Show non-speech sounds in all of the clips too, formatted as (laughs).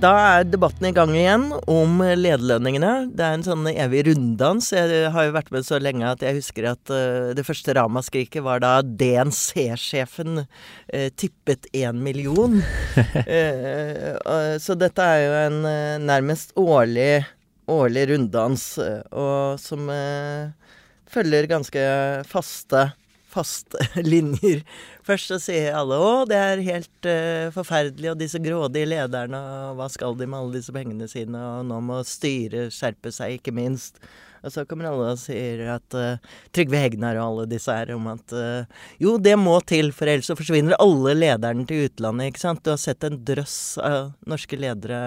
Da er debatten i gang igjen om lederlønningene. Det er en sånn evig runddans. Jeg har jo vært med så lenge at jeg husker at uh, det første ramaskriket var da DNC-sjefen uh, tippet én million. (laughs) uh, så dette er jo en nærmest årlig, årlig runddans, og som følger ganske faste faste (laughs) linjer. Først så sier alle 'Å, det er helt uh, forferdelig', og disse grådige lederne, og hva skal de med alle disse pengene sine, og nå må styret skjerpe seg, ikke minst. Og så kommer alle og sier at uh, Trygve Hegnar og alle disse her om at uh, jo, det må til, for ellers så forsvinner alle lederne til utlandet, ikke sant. Du har sett en drøss av norske ledere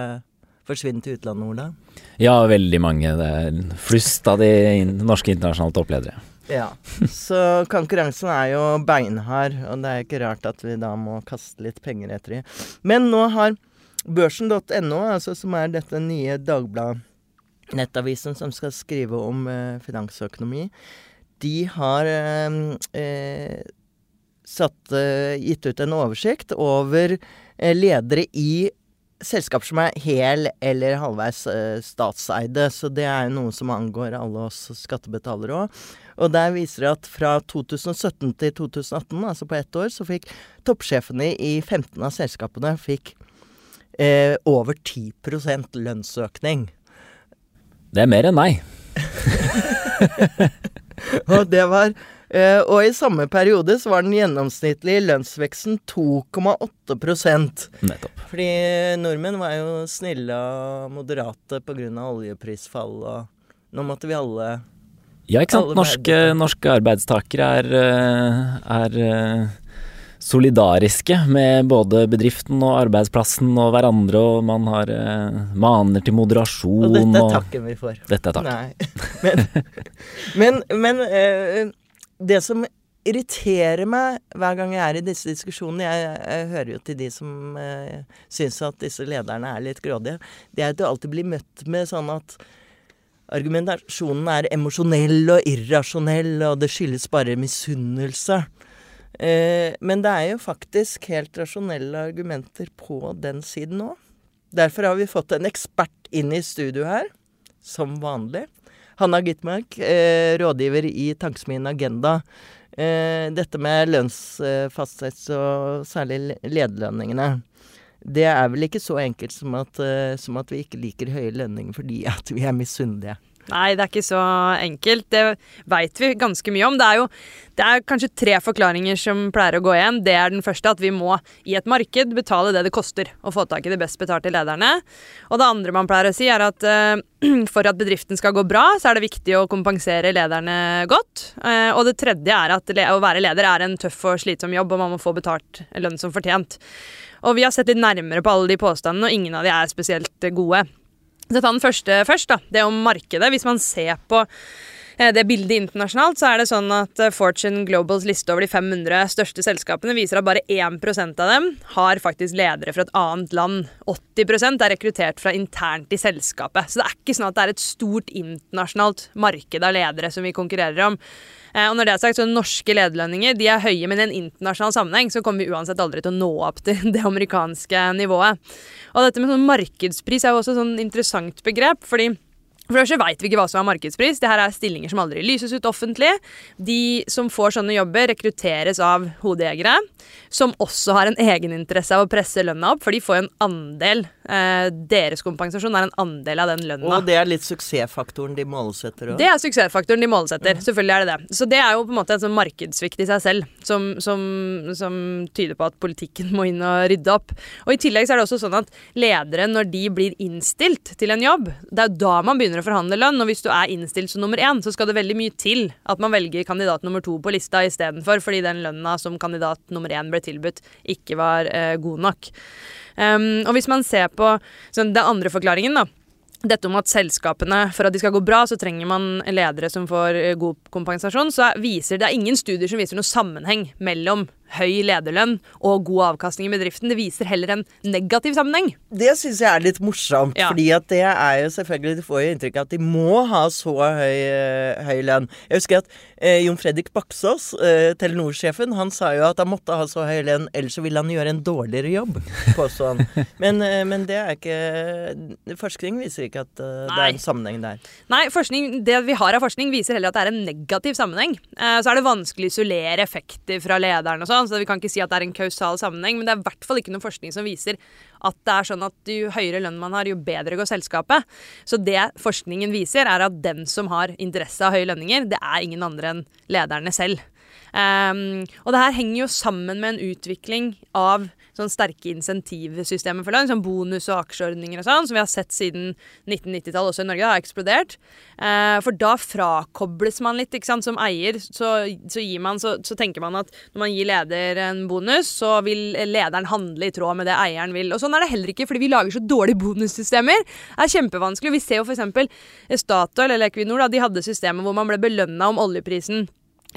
forsvinne til utlandet, Ola? Ja, veldig mange. Det er flust av de norske internasjonale toppledere. Ja. Så konkurransen er jo beinhard, og det er ikke rart at vi da må kaste litt penger etter dem. Men nå har børsen.no, altså som er dette nye Dagbladet-nettavisen som skal skrive om eh, finansøkonomi, de har eh, eh, satt, eh, gitt ut en oversikt over eh, ledere i selskaper som er hel- eller halvveis eh, statseide. Så det er jo noe som angår alle oss skattebetalere òg. Og der viser det at fra 2017 til 2018, altså på ett år, så fikk toppsjefene i 15 av selskapene fikk eh, over 10% lønnsøkning. Det er mer enn meg. (laughs) og det var Og i samme periode så var den gjennomsnittlige lønnsveksten 2,8 Nettopp. Fordi nordmenn var jo snille og moderate pga. oljeprisfall, og nå måtte vi alle ja, ikke sant. Norske, norske arbeidstakere er, eh, er, eh, solidariske med både bedriften og arbeidsplassen og hverandre, og man har eh, maner til moderasjon. Og dette er takken vi får. Dette er takken. (laughs) Men, men, men det som irriterer meg hver gang jeg er i disse diskusjonene Jeg, jeg hører jo til de som eh, syns at disse lederne er litt grådige. Det er at du alltid blir møtt med sånn at argumentasjonen er emosjonell og irrasjonell, og det skyldes bare misunnelse. Eh, men det er jo faktisk helt rasjonelle argumenter på den siden òg. Derfor har vi fått en ekspert inn i studio her, som vanlig. Hanna Gitmark, eh, rådgiver i Tankesmien Agenda. Eh, dette med lønnsfastsettelse og særlig lederlønningene. Det er vel ikke så enkelt som at, uh, som at vi ikke liker høye lønninger fordi at vi er misunnelige. Nei, det er ikke så enkelt. Det veit vi ganske mye om. Det er jo det er kanskje tre forklaringer som pleier å gå igjen. Det er den første at vi må i et marked betale det det koster å få tak i de best betalte lederne. Og det andre man pleier å si, er at uh, (clears throat) for at bedriften skal gå bra, så er det viktig å kompensere lederne godt. Uh, og det tredje er at å være leder er en tøff og slitsom jobb, og man må få betalt lønn som fortjent. Og vi har sett litt nærmere på alle de påstandene, og ingen av de er spesielt gode. Så ta den første først, da. Det om markedet. Hvis man ser på det bildet internasjonalt, så er det sånn at eh, Fortune Globals liste over de 500 største selskapene viser at bare 1% av dem har faktisk ledere fra et annet land. 80% er rekruttert fra internt i selskapet. Så det er ikke sånn at det er et stort internasjonalt marked av ledere som vi konkurrerer om. Eh, og når det er sagt, så Norske lederlønninger de er høye, men i en internasjonal sammenheng så kommer vi uansett aldri til å nå opp til (laughs) det amerikanske nivået. Og dette med sånn markedspris er jo også et sånn interessant begrep. fordi for det veit vi ikke hva som er markedspris. Det her er stillinger som aldri lyses ut offentlig. De som får sånne jobber, rekrutteres av hodejegere, som også har en egeninteresse av å presse lønna opp, for de får en andel. Eh, deres kompensasjon er en andel av den lønna. Og det er litt suksessfaktoren de målsetter òg? Det er suksessfaktoren de målsetter. Mm. Selvfølgelig er det det. Så det er jo på en måte en sånn markedssvikt i seg selv, som, som, som tyder på at politikken må inn og rydde opp. Og i tillegg så er det også sånn at ledere, når de blir innstilt til en jobb, det er da man begynner å forhandle lønn, og hvis du er innstilt som nummer én, så skal det veldig mye til at man velger kandidat nummer to på lista istedenfor, fordi den lønna som kandidat nummer én ble tilbudt, ikke var eh, god nok. Um, og hvis man ser på sånn, den andre forklaringen, da. Dette om at selskapene, for at de skal gå bra, så trenger man ledere som får eh, god kompensasjon, så viser det er ingen studier som viser noen sammenheng mellom høy lederlønn og god avkastning i bedriften. Det viser heller en negativ sammenheng. Det syns jeg er litt morsomt, Ja. fordi at det er jo selvfølgelig Du får jo inntrykk av at de må ha så høy, eh, høy lønn. Jeg husker at eh, Jon Fredrik Baksås, eh, Telenor-sjefen, han sa jo at han måtte ha så høy lønn, ellers ville han gjøre en dårligere jobb, påsto han. (laughs) Men, eh, men det er ikke Forskning viser ikke at eh, det er en sammenheng der. Nei, forskning, det vi har av forskning viser heller at det er en negativ sammenheng. Eh, så er det vanskelig å isolere effekter fra lederen og sånn, så vi kan ikke si at det er en kausal sammenheng, men det er i hvert fall ikke noe forskning som viser at det er sånn at jo høyere lønn man har, jo bedre går selskapet. Så det forskningen viser, er at den som har interesse av høye lønninger, det er ingen andre enn lederne selv. Um, og det her henger jo sammen med en utvikling av sånn sterke insentivsystemer for lønn, sånn bonus og aksjeordninger og sånn, som vi har sett siden 1990-tallet også i Norge, det har eksplodert. Eh, for da frakobles man litt, ikke sant. Som eier så, så, man, så, så tenker man at når man gir leder en bonus, så vil lederen handle i tråd med det eieren vil. Og sånn er det heller ikke, fordi vi lager så dårlige bonussystemer. Det er kjempevanskelig. Vi ser jo f.eks. Statoil eller Equinor, da, de hadde systemer hvor man ble belønna om oljeprisen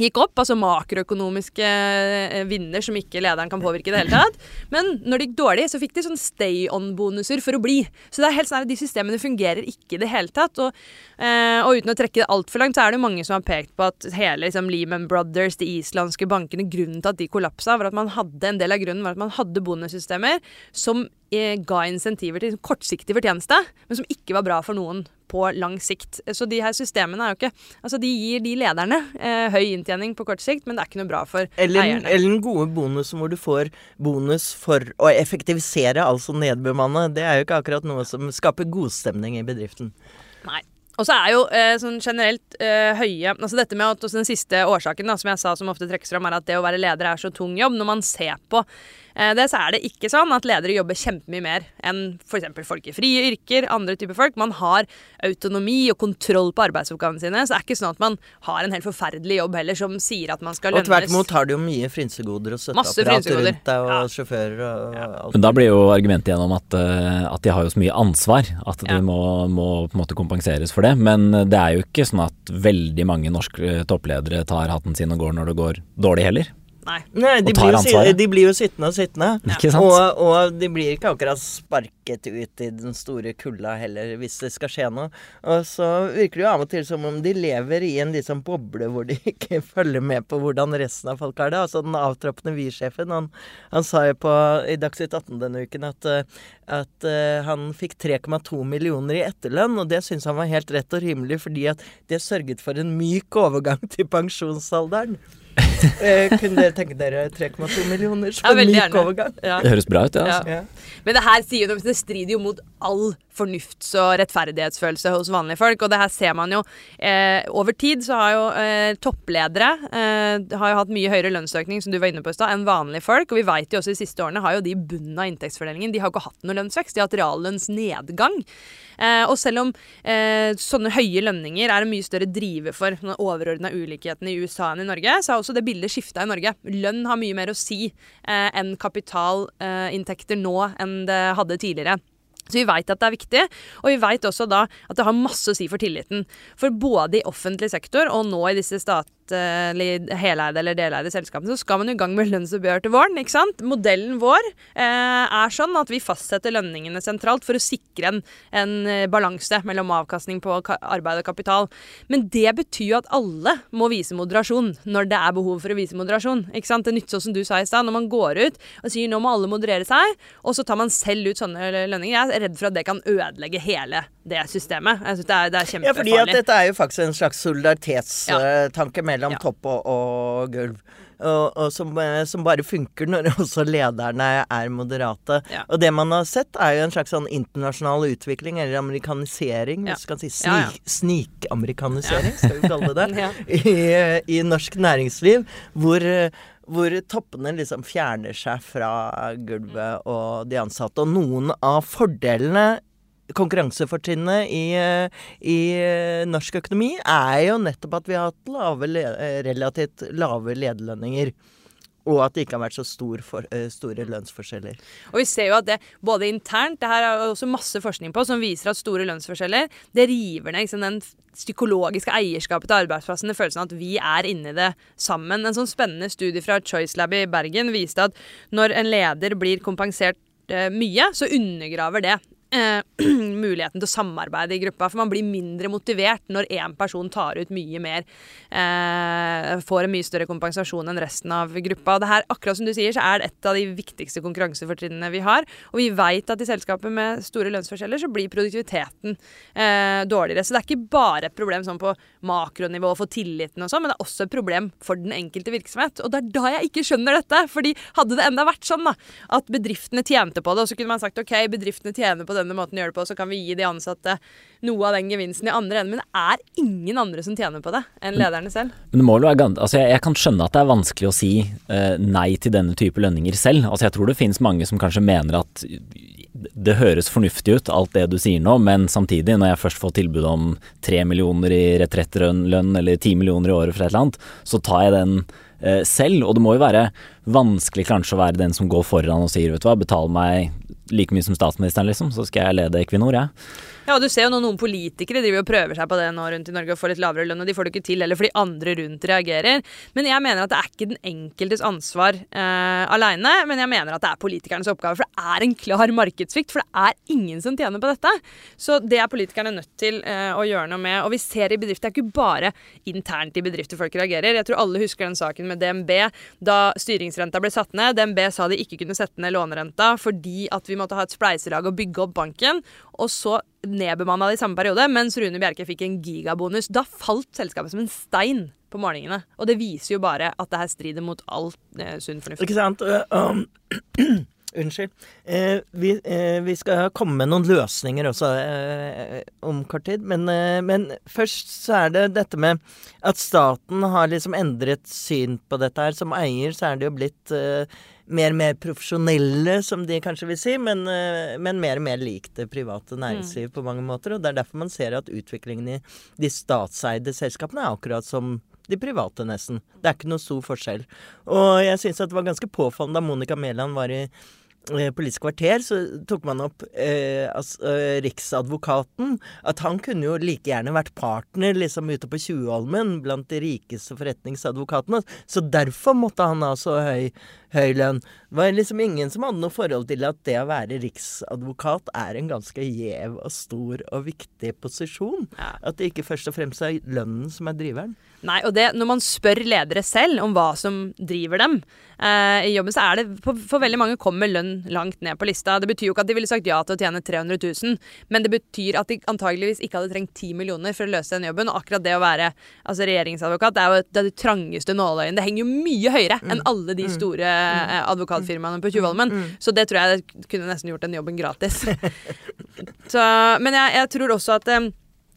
gikk opp, altså makroøkonomiske eh, vinner som ikke lederen kan påvirke i det hele tatt. Men når det gikk dårlig, så fikk de sånn stay on-bonuser for å bli. Så det er helt sånn at de systemene fungerer ikke i det hele tatt. Og, eh, og uten å trekke det altfor langt, så er det mange som har pekt på at hele liksom, Lehman Brothers, de islandske bankene, grunnen til at de kollapsa, var at man hadde en del av grunnen var at man hadde bonussystemer som eh, ga insentiver til kortsiktig fortjeneste, men som ikke var bra for noen på lang sikt. Så de her systemene er jo ikke Altså, de gir de lederne eh, høy inntjening på kort sikt, men det er ikke noe bra for Eller, eierne. eller den gode bonusen hvor du får bonus for å effektivisere, altså nedbemanne. Det er jo ikke akkurat noe som skaper godstemning i bedriften. Nei. Og så er jo eh, sånn generelt eh, høye Altså dette med at Den siste årsaken da, som jeg sa som ofte trekkes fram, er at det å være leder er så tung jobb. Når man ser på det, så er det ikke sånn at ledere jobber kjempemye mer enn f.eks. folk i frie yrker, andre typer folk. Man har autonomi og kontroll på arbeidsoppgavene sine. Så det er ikke sånn at man har en helt forferdelig jobb heller som sier at man skal lønnes. Og tvert imot har du jo mye frynsegoder og støtteapparat rundt deg, og Ja. sjåfører og alt. Men da blir jo argumentet gjennom at, eh, at de har jo så mye ansvar at de Ja. må, må på en måte kompenseres for det. Men det er jo ikke sånn at veldig mange norske toppledere tar hatten sin og går når det går dårlig heller. Nei. Nei, de og tar blir, jo, de blir jo sittende og sittende. Ikke sant? Og, og de blir ikke akkurat sparket ut i den store kulda heller, hvis det skal skje noe. Og så virker det jo av og til som om de lever i en liksom boble hvor de (laughs) ikke følger med på hvordan resten av folk har det. Altså den avtroppende Vy-sjefen, han, han sa jo på, i Dagsnytt 18 denne uken at, eh, at uh, han fikk 3,2 millioner i etterlønn, og det syntes han var helt rett og rimelig, fordi at det sørget for en myk overgang til pensjonsalderen. Eh, kunne dere tenke dere 3,2 millioner Ja, som en myk gjerne. overgang? Ja. Det høres bra ut, det. Altså. Ja. Men det her sier jo noe, det strider jo mot all fornufts- og rettferdighetsfølelse hos vanlige folk. Og det her ser man jo eh, Over tid så har jo eh, toppledere eh, har jo hatt mye høyere lønnsøkning som du var inne på i stad, enn vanlige folk. Og vi vet jo også de siste årene har jo de i bunnen av inntektsfordelingen de har jo ikke hatt noe lønnsvekst. De har hatt reallønnsnedgang. Eh, og selv om eh, sånne høye lønninger er en mye større driver for den overordna ulikheten i USA enn i Norge, så har også det bildet skifta i Norge. Lønn har mye mer å si eh, enn kapitalinntekter nå enn det hadde tidligere. Så vi veit at det er viktig, og vi veit også da at det har masse å si for tilliten. For både i offentlig sektor og nå i disse statlig heleide eller deleide selskapene, så skal man i gang med lønnsoppgjør til våren. ikke sant? Modellen vår eh, er sånn at vi fastsetter lønningene sentralt for å sikre en, en eh, balanse mellom avkastning på arbeid og kapital. Men det betyr jo at alle må vise moderasjon når det er behov for å vise moderasjon. ikke sant? Det nytter sånn som du sa i stad, når man går ut og sier nå må alle moderere seg, og så tar man selv ut sånne lønninger. Jeg er redd for at det kan ødelegge hele det systemet. Jeg synes det er, det er Ja, fordi at dette er jo faktisk en slags solidaritetstanke mellom Ja. topp og, og gulv. Og, og som, eh, som bare funker når (laughs) også lederne er moderate. Ja. Og det man har sett, er jo en slags sånn internasjonal utvikling, eller amerikanisering, Ja. hvis du kan si Ja, ja. snik, snikamerikanisering, skal vi kalle det det, (laughs) Ja. i, i norsk næringsliv, hvor hvor toppene liksom fjerner seg fra gulvet og de ansatte. Og noen av fordelene konkurransefortrinnet i, eh, i eh, norsk økonomi er jo nettopp at vi har hatt lave, eh, relativt lave lederlønninger. Og at det ikke har vært så stor for, store lønnsforskjeller. Og vi ser jo at det både internt Det her er også masse forskning på som viser at store lønnsforskjeller det river ned liksom, den psykologiske eierskapet til arbeidsplassen. Det følelsen av at vi er inni det sammen. En sånn spennende studie fra Choice Lab i Bergen viste at når en leder blir kompensert mye, så undergraver det eh, (clears throat) muligheten til å samarbeide i gruppa. For man blir mindre motivert når én person tar ut mye mer. Eh, får en mye større kompensasjon enn resten av gruppa. Og Det her, akkurat som du sier, så er det et av de viktigste konkurransefortrinnene vi har. Og vi veit at i selskaper med store lønnsforskjeller så blir produktiviteten eh, dårligere. Så det er ikke bare et problem sånn på makronivå for tilliten og sånn, men det er også et problem for den enkelte virksomhet. Og det er da jeg ikke skjønner dette. fordi hadde det enda vært sånn da, at bedriftene tjente på det, og så kunne man sagt ok, bedriftene tjener på denne måten å gjøre det på, så kan vi gi de ansatte noe av den gevinsten i andre enden. Men det er ingen andre som tjener på det enn lederne selv. Men det må jo være altså jeg, jeg, kan skjønne at det er vanskelig å si uh, nei til denne type lønninger selv. Altså jeg tror det finnes mange som kanskje mener at det høres fornuftig ut, alt det du sier nå, men samtidig, når jeg først får tilbud om tre millioner i retrettlønn eller ti millioner i året for et eller annet, så tar jeg den eh, selv. Og det må jo være vanskelig kanskje å være den som går foran og sier vet du hva, betal meg like mye som statsministeren, liksom, så skal jeg lede Equinor, jeg. Ja. Ja, og du ser jo nå noen politikere driver og prøver seg på det nå rundt i Norge og får litt lavere lønn, og de får det ikke til eller fordi andre rundt reagerer. Men jeg mener at det er ikke den enkeltes ansvar eh, aleine, men jeg mener at det er politikernes oppgave. For det er en klar markedssvikt, for det er ingen som tjener på dette. Så det er politikerne nødt til eh, å gjøre noe med. Og vi ser i bedrifter, det er ikke bare internt i bedrifter folk reagerer. Jeg tror alle husker den saken med DNB da styringsrenta ble satt ned. DNB sa de ikke kunne sette ned lånerenta fordi at vi måtte ha et spleiselag og bygge opp banken. Og så nedbemanna i samme periode, mens Rune Bjerke fikk en gigabonus. Da falt selskapet som en stein på målingene. Og det viser jo bare at det her strider mot all eh, sunn fornuft. Ikke sant. Uh, um, (clears throat) Unnskyld. Eh, vi, eh, vi, skal komme med noen løsninger også eh, om kort tid. Men, eh, men, først så er det dette med at staten har liksom endret syn på dette her. Som eier så er det jo blitt eh, mer og mer profesjonelle, som de kanskje vil si, men, eh, men mer og mer lik det private næringsliv mm. på mange måter. Og det er derfor man ser at utviklingen i de statseide selskapene er akkurat som de private, nesten. Det er ikke noe stor forskjell. Og jeg syns det var ganske påfallende da Monica Mæland var i Politisk kvarter så tok man opp eh, altså, eh, Riksadvokaten. At han kunne jo like gjerne vært partner liksom ute på Tjuvholmen blant de rikeste forretningsadvokatene. Så derfor måtte han ha så høy, høy lønn. Det var liksom ingen som hadde noe forhold til at det å være riksadvokat er en ganske gjev og stor og viktig posisjon. Ja. At det ikke først og fremst er lønnen som er driveren. Nei, og det, når man spør ledere selv om hva som driver dem eh, i jobben, så er det for, for, veldig mange kommer lønn langt ned på lista. Det betyr jo ikke at de ville sagt ja til å tjene 300 000, men det betyr at de antageligvis ikke hadde trengt 10 millioner for å løse den jobben. Og akkurat det å være altså, regjeringsadvokat, det er jo det, er det trangeste nåløyet. Det henger jo mye høyere mm. enn alle de mm. store advokatfirmaene på Tjuvholmen. Mm. Så det tror jeg kunne nesten gjort den jobben gratis. (laughs) så, men jeg, jeg, tror også at eh,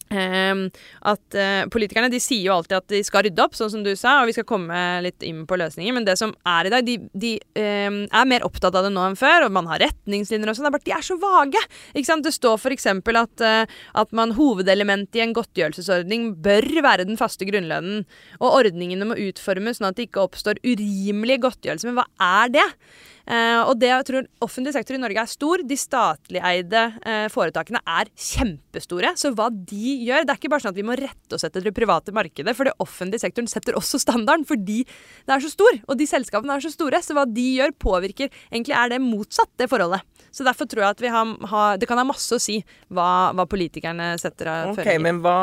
Um, at uh, Politikerne de sier jo alltid at de skal rydde opp, sånn som du sa, og vi skal komme litt inn på løsninger. Men det som er i dag, de, de um, er mer opptatt av det nå enn før, og man har retningslinjer og sånn. Det er bare at de er så vage. Ikke sant? Det står f.eks. At, uh, at man hovedelementet i en godtgjørelsesordning bør være den faste grunnlønnen. Og ordningene må utformes sånn at det ikke oppstår urimelige godtgjørelser. Men hva er det? Uh, og det jeg tror offentlig sektor i Norge er stor. De statlig eide uh, foretakene er kjempestore. Så hva de gjør Det er ikke bare sånn at vi må rette oss etter det private markedet, for det offentlige sektoren setter også standarden fordi det er så stor. Og de selskapene er så store. Så hva de gjør, påvirker Egentlig er det motsatt, det forholdet. Så derfor tror jeg at vi har, har, det kan ha masse å si hva, hva politikerne setter av okay, føringer. Men hva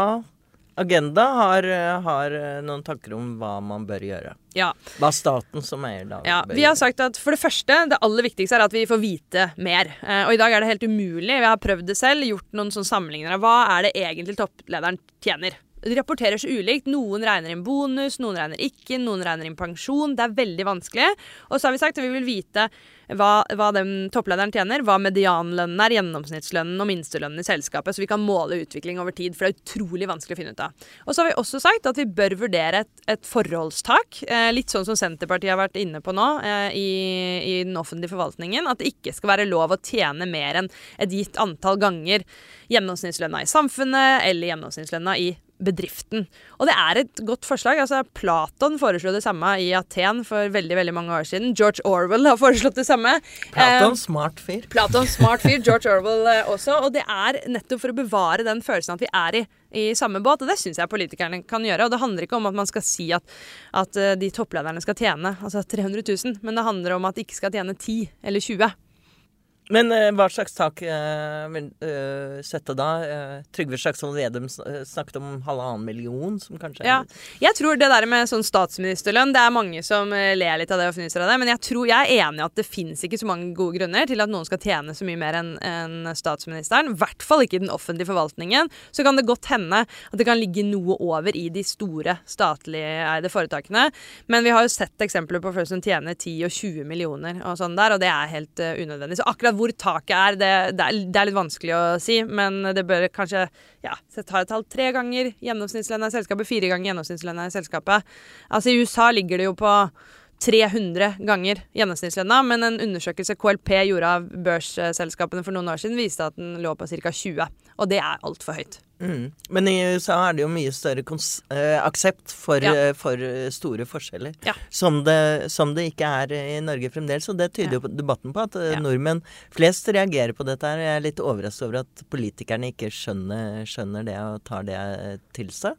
Agenda har, har, noen tanker om hva man bør gjøre. Ja. Hva staten som eier da ja, Vi har sagt at for det første, det aller viktigste er at vi får vite mer. Eh, og i dag er det helt umulig. Vi har prøvd det selv, gjort noen sånn sammenligninger av hva er det egentlig topplederen tjener. De rapporterer så ulikt. Noen regner inn bonus, noen regner ikke, noen regner inn pensjon. Det er veldig vanskelig. Og så har vi sagt at vi vil vite hva, hva den topplederen tjener, hva medianlønnen er, gjennomsnittslønnen og minstelønnen i selskapet, så vi kan måle utvikling over tid. For det er utrolig vanskelig å finne ut av. Og så har vi også sagt at vi bør vurdere et, et forholdstak. Eh, litt sånn som Senterpartiet har vært inne på nå eh, i, i, den offentlige forvaltningen. At det ikke skal være lov å tjene mer enn et gitt antall ganger gjennomsnittslønna i samfunnet eller gjennomsnittslønna i bedriften. Og det er et godt forslag. altså Platon foreslo det samme i Aten for veldig veldig mange år siden. George Orwell har foreslått det samme. Platon, eh, smart fyr. Platon, smart fyr. (laughs) George Orwell eh, også. Og det er nettopp for å bevare den følelsen at vi er i, i samme båt. Og det syns jeg politikerne kan gjøre. Og det handler ikke om at man skal si at, at eh, de topplederne skal tjene altså 300 000, men det handler om at de ikke skal tjene 10 eller 20. Men uh, hva slags tak uh, vil uh, sette da? Uh, Trygve Slagsvold Vedum snakket om halvannen million, som kanskje Ja. Jeg tror det der med sånn statsministerlønn Det er mange som ler litt av det og fnyser av det, men jeg tror jeg er enig i at det fins ikke så mange gode grunner til at noen skal tjene så mye mer enn en statsministeren. I hvert fall ikke i den offentlige forvaltningen. Så kan det godt hende at det kan ligge noe over i de store statlig eide foretakene. Men vi har jo sett eksempler på folk som tjener 10 og 20 millioner og sånn der, og det er helt unødvendig. Så akkurat hvor taket er, det, det, er, det, er, litt vanskelig å si. Men det bør kanskje ja, ta et tall tre ganger gjennomsnittslønna i selskapet, fire ganger gjennomsnittslønna i selskapet. Altså I USA ligger det jo på 300 ganger gjennomsnittslønna, men en undersøkelse KLP gjorde av børsselskapene for noen år siden, viste at den lå på ca. 20. Og det er altfor høyt. Mm. Men i USA er det jo mye større uh, aksept for, ja. uh, for uh, store forskjeller. Ja. Som, det, som, det, ikke er i Norge fremdeles. Og det tyder jo på debatten på at ja. nordmenn flest reagerer på dette her. Jeg er litt overrasket over at politikerne ikke skjønner, skjønner det og tar det til seg.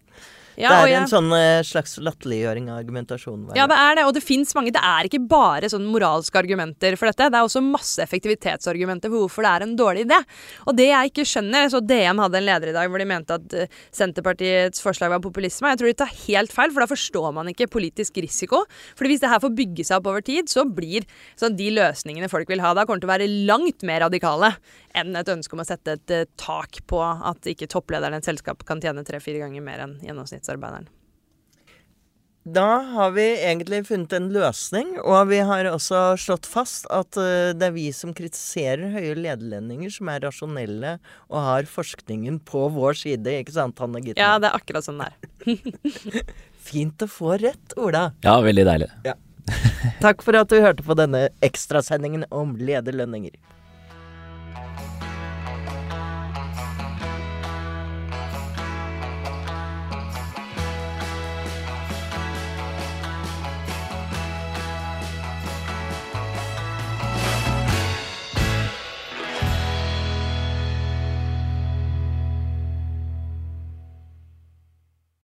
Ja, det er jeg, en sånn uh, slags latterliggjøring av argumentasjonen. Ja, det er det. Og det fins mange. Det er ikke bare sånn moralske argumenter for dette. Det er også masse effektivitetsargumenter for hvorfor det er en dårlig idé. Og det jeg ikke skjønner så DM hadde en leder i dag hvor de mente at uh, Senterpartiets forslag var populisme. Jeg tror de tar helt feil, for da forstår man ikke politisk risiko. Fordi hvis det her får bygge seg opp over tid, så blir sånn, de løsningene folk vil ha da, kommer til å være langt mer radikale enn et ønske om å sette et uh, tak på at ikke topplederen i et selskap kan tjene tre-fire ganger mer enn gjennomsnittsarbeideren. Da har vi egentlig funnet en løsning, og vi har også slått fast at uh, det er vi som kritiserer høye lederlønninger, som er rasjonelle og har forskningen på vår side. Ikke sant, Hanne Gitte? Ja, det er akkurat sånn det er. (laughs) Fint å få rett, Ola. Ja, veldig deilig. Ja. Takk for at du hørte på denne ekstrasendingen om lederlønninger.